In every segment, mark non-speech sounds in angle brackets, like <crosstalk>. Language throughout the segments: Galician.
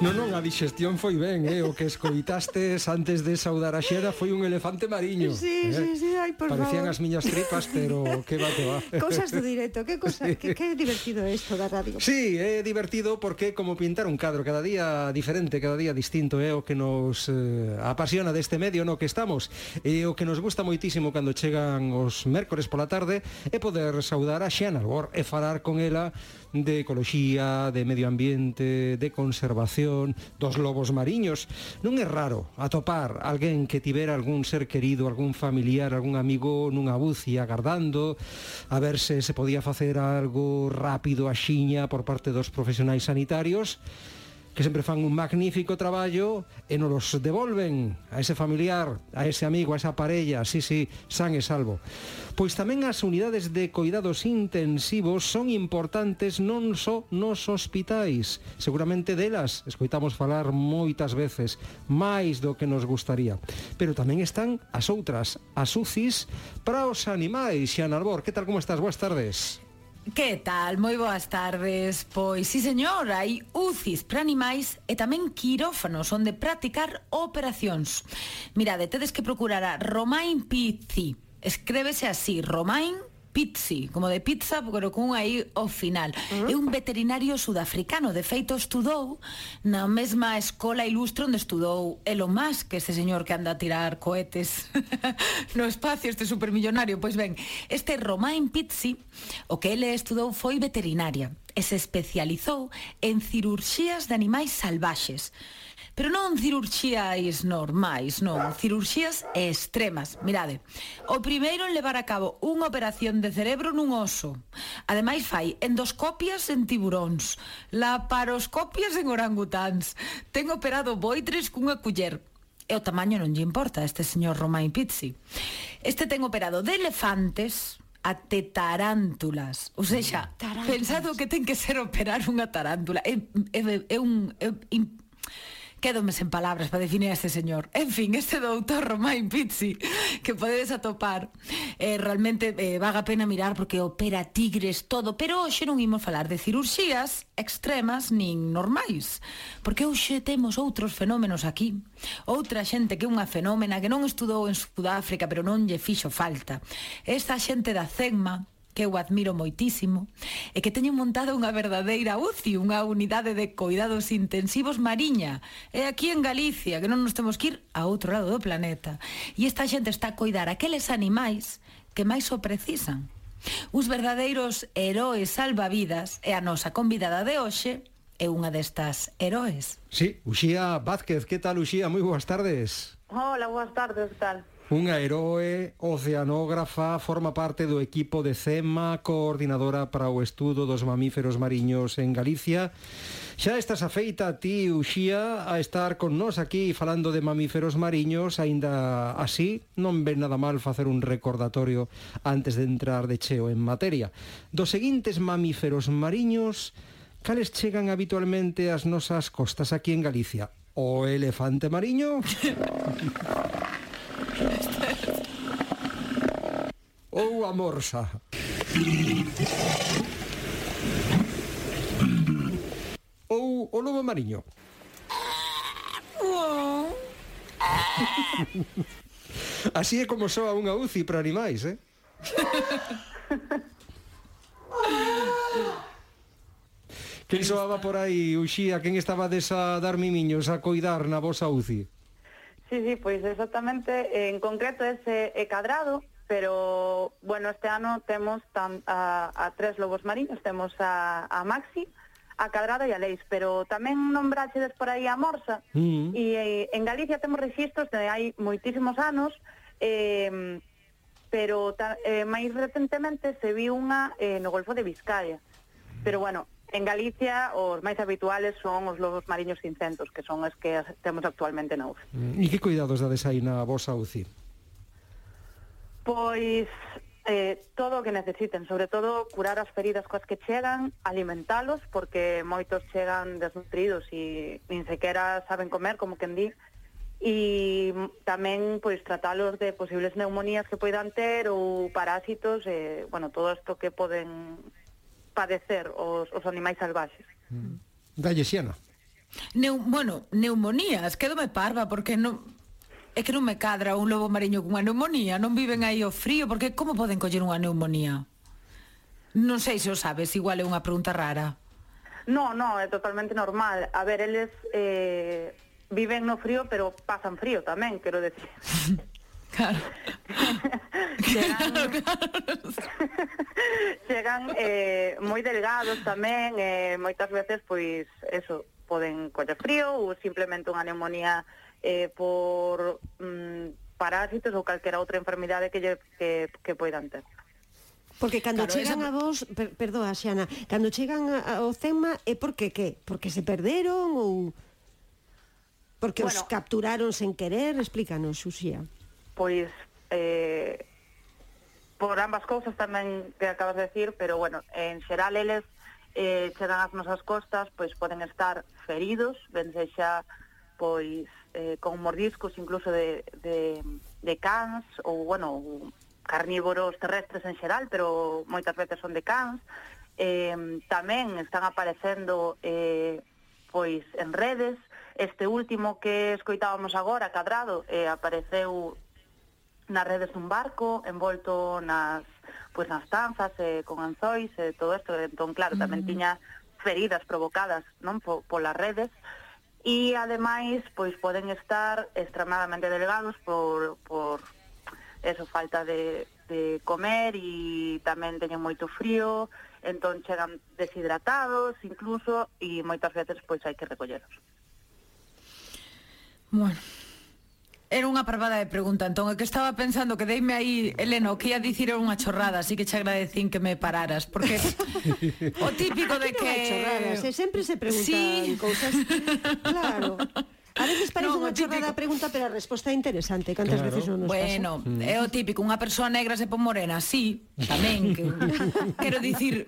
Non, non, a digestión foi ben, eh? o que escoitastes antes de saudar a xera foi un elefante mariño. Sí, eh? sí, sí, ai, por Parecían favor. as miñas tripas, pero que va que va. <laughs> Cosas do directo, que cosa, sí. que, que divertido é isto da radio. Sí, é divertido porque como pintar un cadro cada día diferente, cada día distinto é eh? o que nos eh, apasiona deste medio no que estamos. E o que nos gusta moitísimo cando chegan os mércores pola tarde é poder saudar a Xena Albor e falar con ela de ecoloxía, de medio ambiente, de conservación protección dos lobos mariños. Non é raro atopar alguén que tivera algún ser querido, algún familiar, algún amigo nunha buci agardando a ver se se podía facer algo rápido a xiña por parte dos profesionais sanitarios que sempre fan un magnífico traballo e nos los devolven a ese familiar, a ese amigo, a esa parella, sí, sí, san e salvo. Pois tamén as unidades de coidados intensivos son importantes non só nos hospitais. Seguramente delas escoitamos falar moitas veces, máis do que nos gustaría. Pero tamén están as outras, as UCIs, para os animais. Xan Albor, que tal, como estás? Boas tardes. Que tal? Moi boas tardes. Pois, sí señor, hai UCIs para animais e tamén quirófanos onde practicar operacións. Mirade, tedes que procurar a Romain Pizzi. Escrévese así, Romain pizzi, como de pizza, pero cun aí ao final. Uh -huh. É un veterinario sudafricano, de feito estudou na mesma escola ilustre onde estudou Elon Musk, este señor que anda a tirar cohetes <laughs> no espacio, este supermillonario. Pois ben, este Romain Pizzi, o que ele estudou foi veterinaria e se especializou en cirurxías de animais salvaxes. Pero non cirurxías normais, non, cirurxías extremas. Mirade, o primeiro en levar a cabo unha operación de cerebro nun oso. Ademais fai endoscopias en tiburóns, laparoscopias en orangutáns. Ten operado boitres cunha culler, e o tamaño non lle importa a este señor Romain Pizzi. Este ten operado de elefantes até tarántulas. Ou seja, tarántulas. pensado que ten que ser operar unha tarántula. É, é, é un... É, é, Quédome sen palabras para definir a este señor. En fin, este doutor Romain Pizzi, que podedes atopar, eh, realmente eh, vaga pena mirar porque opera tigres, todo, pero hoxe non imos falar de cirurxías extremas nin normais, porque hoxe temos outros fenómenos aquí, outra xente que é unha fenómena que non estudou en Sudáfrica, pero non lle fixo falta. Esta xente da CEGMA, que eu admiro moitísimo, e que teñen montado unha verdadeira UCI, unha unidade de cuidados intensivos mariña, e aquí en Galicia, que non nos temos que ir a outro lado do planeta. E esta xente está a coidar aqueles animais que máis o precisan. Uns verdadeiros heróes salvavidas e a nosa convidada de hoxe é unha destas heróes. Sí, Uxía Vázquez, que tal Uxía? Moi boas tardes. Hola, boas tardes, tal? Unha heroe oceanógrafa forma parte do equipo de CEMA, coordinadora para o estudo dos mamíferos mariños en Galicia. Xa estás afeita ti, Uxía, a estar con nós aquí falando de mamíferos mariños, aínda así non ven nada mal facer un recordatorio antes de entrar de cheo en materia. Dos seguintes mamíferos mariños, cales chegan habitualmente ás nosas costas aquí en Galicia? O elefante mariño? <laughs> Oh, Ou a morsa. Ou oh, o lobo mariño. Así é como soa unha UCI para animais, eh? Quen soaba por aí, Uxía, quen estaba desa dar mimiños a coidar na vosa UCI? Sí, sí, pois exactamente, en concreto ese eh, é eh, cadrado, pero, bueno, este ano temos tam, a, a tres lobos mariños, temos a, a Maxi, a Cadrado e a Leis, pero tamén nombrachedes por aí a Morsa, mm. E, e eh, en Galicia temos registros de hai moitísimos anos, eh, pero ta, eh, máis recentemente se viu unha eh, no Golfo de Vizcaya. Pero bueno, En Galicia, os máis habituales son os lobos mariños cincentos, que son os que temos actualmente na UCI. Mm, e que cuidados dades aí na vosa UCI? Pois eh, todo o que necesiten, sobre todo curar as feridas coas que chegan, alimentalos, porque moitos chegan desnutridos e nin sequera saben comer, como quen di, e tamén pois tratalos de posibles neumonías que poidan ter ou parásitos, eh, bueno, todo isto que poden padecer os, os animais salvaxes. Mm. Dalle, Siena. Neu, bueno, neumonías, quedome parva porque non é que non me cadra un lobo mariño cunha neumonía, non viven aí o frío, porque como poden coller unha neumonía? Non sei se o sabes, igual é unha pregunta rara. No, no, é totalmente normal. A ver, eles eh, viven no frío, pero pasan frío tamén, quero decir. <laughs> Claro. <laughs> chegan <laughs> claro, chegan <laughs> eh, moi delgados tamén, eh, moitas veces, pois, eso, poden coller frío ou simplemente unha neumonía eh, por mm, parásitos ou calquera outra enfermidade que, lle, que, que poidan ter. Porque cando claro, chegan esa... a vos, per, perdoa, Xana, cando chegan ao CEMA é porque que? Porque se perderon ou porque bueno, os capturaron sen querer? Explícanos, Xuxía pois eh, por ambas cousas tamén que acabas de decir, pero bueno, en xeral eles eh, chegan ás nosas costas, pois poden estar feridos, ben xa pois eh, con mordiscos incluso de, de, de cans ou, bueno, carnívoros terrestres en xeral, pero moitas veces son de cans. Eh, tamén están aparecendo eh, pois en redes. Este último que escoitábamos agora, Cadrado, eh, apareceu nas redes dun barco, envolto nas pois nas tanzas e con anzois e todo isto, entón claro, tamén mm. tiña feridas provocadas, non, po, polas redes. E ademais pois poden estar extremadamente delgados por por eso falta de de comer e tamén teñen moito frío, entón chegan deshidratados incluso e moitas veces pois hai que recolleros. Bueno, Era unha parvada de pregunta, entón, é que estaba pensando que deime aí, Eleno, que ia dicir era unha chorrada, así que che agradecín que me pararas, porque <laughs> o típico de que... que... chorradas, eh, sempre se preguntan sí. cousas... Claro, <laughs> A veces <laughs> parece no, unha chorrada a pregunta, pero a resposta é interesante. Cantas claro. veces non nos bueno, pasa? É o típico, unha persoa negra se pon morena, sí, tamén. Que, <laughs> quero dicir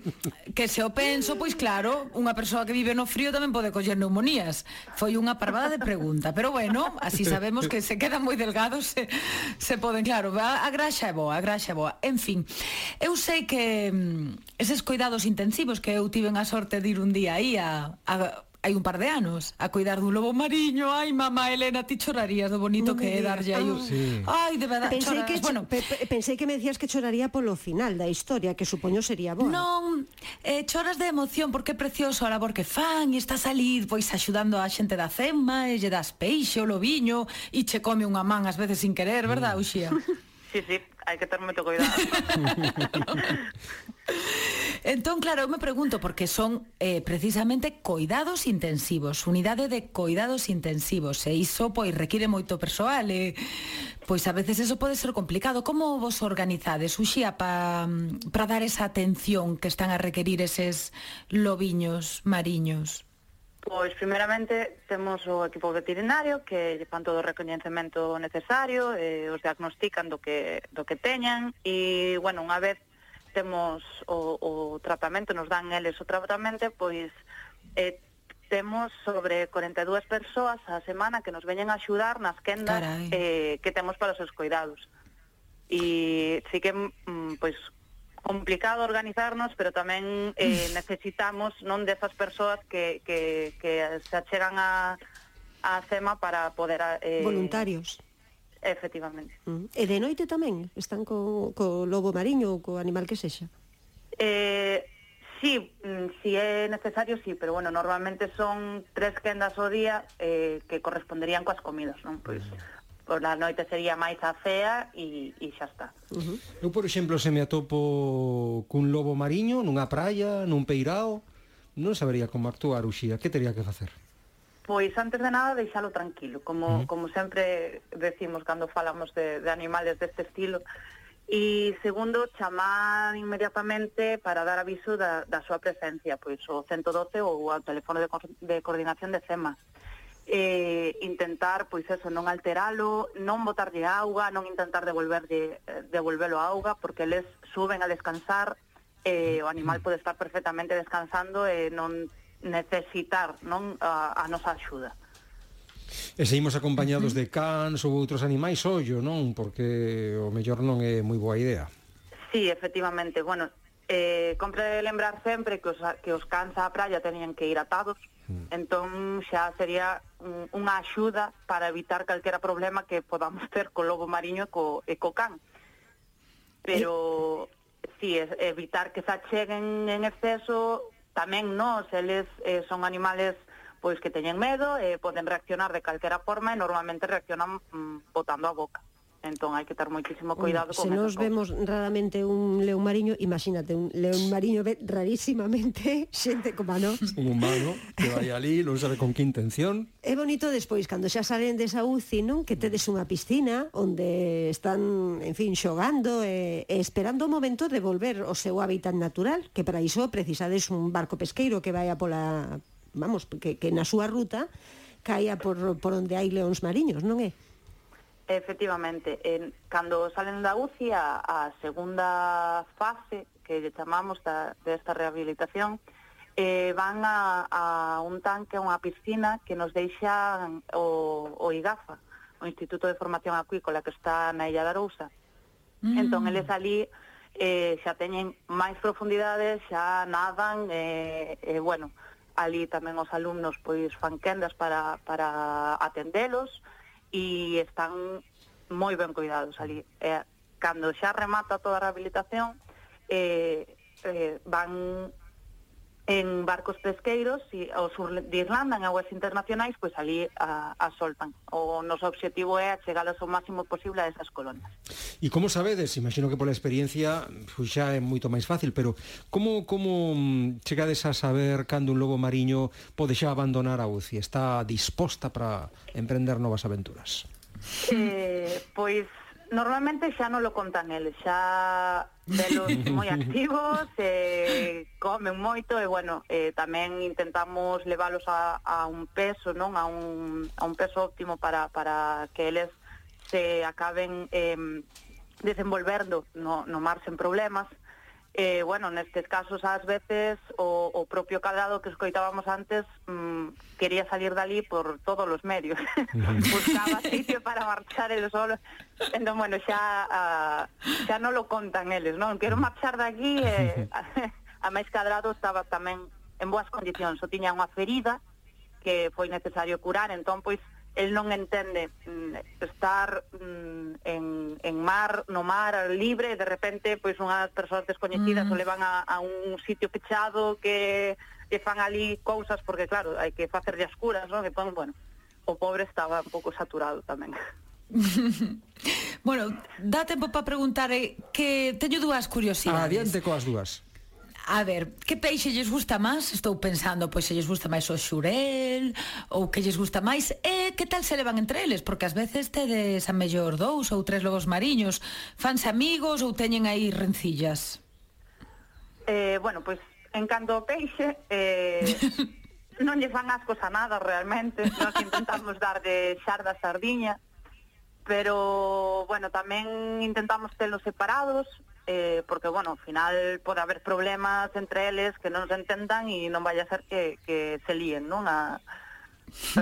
que se o penso, pois claro, unha persoa que vive no frío tamén pode coller neumonías. Foi unha parvada de pregunta, pero bueno, así sabemos que se quedan moi delgados, se, se poden, claro, a, a graxa é boa, a graxa é boa. En fin, eu sei que mm, eses cuidados intensivos que eu tiven a sorte de ir un día aí a, a hai un par de anos a cuidar dun lobo mariño. Ai, mamá Elena, ti chorarías do bonito no que é darlle aí. Ah, sí. Ai, de verdade, pensei choras. que bueno, pe, pe, pensei que me decías que choraría polo final da historia, que supoño sería boa. Non, eh, choras de emoción porque é precioso a labor que fan e estás ali pois axudando a xente da cema e lle das peixe o lobiño e che come unha man ás veces sin querer, verdad, mm. Uxía? <laughs> Sí, sí, hai que ter moito cuidado. <laughs> Entón, claro, eu me pregunto, porque son eh, precisamente coidados intensivos, unidade de coidados intensivos, e iso, pois, require moito persoal, e, pois, a veces eso pode ser complicado. Como vos organizades, Uxía, para para dar esa atención que están a requerir eses lobiños mariños? Pois, primeramente, temos o equipo veterinario que lle fan todo o recoñecemento necesario, e os diagnostican do que, do que teñan, e, bueno, unha vez temos o, o tratamento, nos dan eles o tratamento, pois eh, temos sobre 42 persoas a semana que nos veñen a axudar nas quendas Carai. eh, que temos para os seus cuidados. E sí que, mm, pois, complicado organizarnos, pero tamén eh, necesitamos non desas persoas que, que, que se achegan a, a CEMA para poder... Eh, Voluntarios Efectivamente. Uh -huh. E de noite tamén están co, co lobo mariño ou co animal que sexa? Eh, sí, mm, si sí é necesario, sí, pero bueno, normalmente son tres quendas ao día eh, que corresponderían coas comidas, non? Pois, por la noite sería máis a fea e, e xa está. Uh -huh. Eu, por exemplo, se me atopo cun lobo mariño nunha praia, nun peirao, non sabería como actuar, Uxía, que teria que facer? Pois antes de nada deixalo tranquilo, como, uh -huh. como sempre decimos cando falamos de, de animales deste estilo. E segundo, chamar inmediatamente para dar aviso da, da súa presencia, pois o 112 ou ao teléfono de, de coordinación de CEMA. Eh, intentar, pois eso, non alteralo, non botarlle auga, non intentar devolverlle, eh, devolvelo a auga, porque eles suben a descansar, eh, o animal pode estar perfectamente descansando e non necesitar non a, a nosa axuda. E seguimos acompañados de cans ou outros animais ollo, non? Porque o mellor non é moi boa idea. Sí, efectivamente. Bueno, eh, compre lembrar sempre que os, que os cans á praia tenían que ir atados, mm. entón xa sería un, unha axuda para evitar calquera problema que podamos ter co lobo mariño e co, e co can. Pero, ¿Eh? sí, evitar que se acheguen en exceso tamén nós, eles eh, son animales pois que teñen medo, eh, poden reaccionar de calquera forma e normalmente reaccionan mm, botando a boca entón hai que ter moitísimo cuidado con Se nos vemos raramente un león mariño, imagínate, un león mariño ve rarísimamente <laughs> xente como a nós. <laughs> Un humano que vai ali, <laughs> non sabe con que intención. É bonito despois, cando xa salen desa UCI, non? Que tedes unha piscina onde están, en fin, xogando e, e esperando o momento de volver ao seu hábitat natural, que para iso precisades un barco pesqueiro que vaya pola, vamos, que, que na súa ruta caia por, por onde hai leóns mariños, non é? Efectivamente, en, cando salen da UCI a, a segunda fase que lle chamamos da, desta rehabilitación eh, van a, a un tanque, a unha piscina que nos deixan o, o IGAFA, o Instituto de Formación Acuícola que está na Illa da Arousa. Mm. Entón, eles ali eh, xa teñen máis profundidades, xa nadan, eh, eh, bueno, ali tamén os alumnos pois fan quendas para, para atendelos, e están moi ben cuidados ali. E, cando xa remata toda a rehabilitación, eh, eh, van en barcos pesqueiros e ao sur de Irlanda en aguas internacionais, pois ali a, a soltan. O noso obxectivo é chegalas o máximo posible a esas colonias. E como sabedes, imagino que pola experiencia pois xa é moito máis fácil, pero como como mm, chegades a saber cando un lobo mariño pode xa abandonar a UCI? Está disposta para emprender novas aventuras? Eh, pois Normalmente xa non lo contan eles, xa velos <laughs> moi activos, eh, comen moito e bueno, eh, tamén intentamos leválos a, a un peso, non a un, a un peso óptimo para, para que eles se acaben eh, desenvolvendo no, no mar sen problemas. Eh, bueno, nestes casos ás veces o, o propio cadrado que escoitábamos antes mm, quería salir dali por todos os medios. <laughs> Buscaba sitio para marchar el solo. Entón, bueno, xa, uh, ah, xa non lo contan eles, non? Quero marchar de aquí, eh, <laughs> a máis cadrado estaba tamén en boas condicións. O tiña unha ferida que foi necesario curar, entón, pois, el non entende mm, estar mm, en, en mar, no mar, libre, de repente, pois unhas persoas descoñecidas mm. o levan a, a un sitio pechado que, que fan ali cousas, porque claro, hai que facerlle as curas, non? Que pon, bueno, o pobre estaba un pouco saturado tamén. <laughs> bueno, dá tempo para preguntar eh, que teño dúas curiosidades. Adiante coas dúas. A ver, que peixe lles gusta máis? Estou pensando, pois se lles gusta máis o xurel ou que lles gusta máis e que tal se levan entre eles, porque ás veces tedes a mellor dous ou tres lobos mariños, fanse amigos ou teñen aí rencillas. Eh, bueno, pois en canto ao peixe, eh <laughs> non lle fan ascos a nada realmente, nós intentamos dar de xarda sardiña, pero bueno, tamén intentamos telos separados, eh, porque, bueno, ao final pode haber problemas entre eles que non se entendan e non vai a ser que, que se líen, non? A,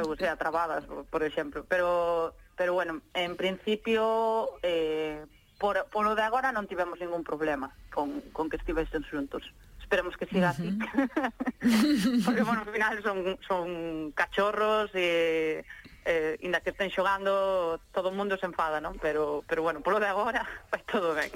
ou sea, trabadas, por exemplo. Pero, pero bueno, en principio, eh, por, por lo de agora non tivemos ningún problema con, con que estivesen xuntos. Esperemos que siga así. Uh <laughs> -huh. <laughs> porque, bueno, ao final son, son cachorros e... Eh, eh, inda que estén xogando todo o mundo se enfada, non? Pero, pero bueno, polo de agora <laughs> vai todo ben.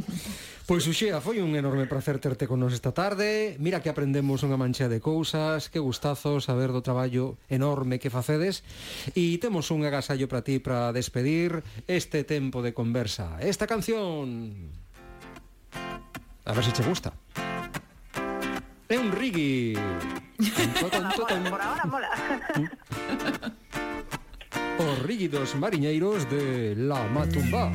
<laughs> pois Uxía, foi un enorme placer terte con nos esta tarde. Mira que aprendemos unha mancha de cousas Que gustazo saber do traballo enorme que facedes. E temos un agasallo para ti para despedir este tempo de conversa. Esta canción! A ver se che gusta. É un rigui Por ahora mola. Mm. <laughs> Os rígidos mariñeiros de La Matumba.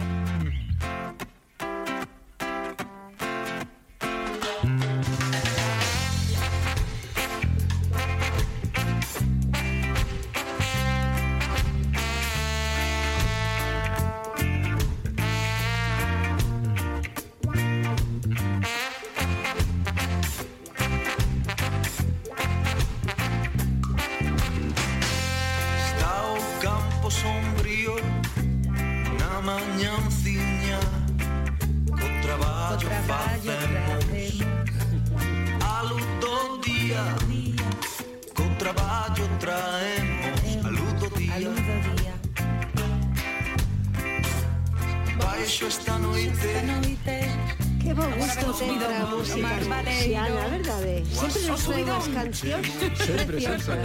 caballo traemos a luz do día. A luz do día. Baixo esta noite. Esta noite Que bo gusto ten a música Xiana, verdade? Sempre nos trae unhas cancións Sempre, sempre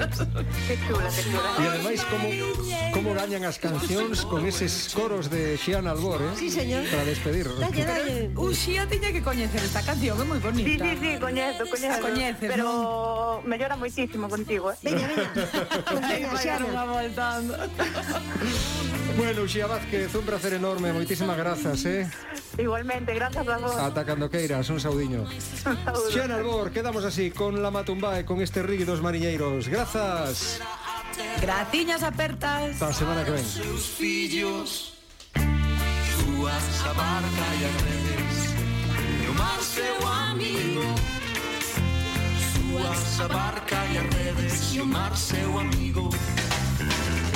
Que chula, que chula E ademais como, como gañan as cancións con eses coros de Xiana Albor, eh? Sí, señor. Para despedir. Dalle, dalle Un uh, xía tiña que coñecer esta canción, é moi bonita. Sí, sí, sí, coñezo, coñezo. coñeces, Pero mellora moitísimo contigo, eh? Veña, veña Contigo, veña Vai volta Bueno, Xia Vázquez, un placer enorme, moitísimas grazas, eh? Igualmente, grazas a vos. Ata cando queiras, un saudiño. Xen Albor, quedamos así con la matumbae, con este rigui dos mariñeiros. Grazas. Graciñas apertas. Hasta a semana que ven. Seus fillos, súas a barca e as redes, e o mar seu amigo. Súas a barca e as redes, e o mar seu amigo.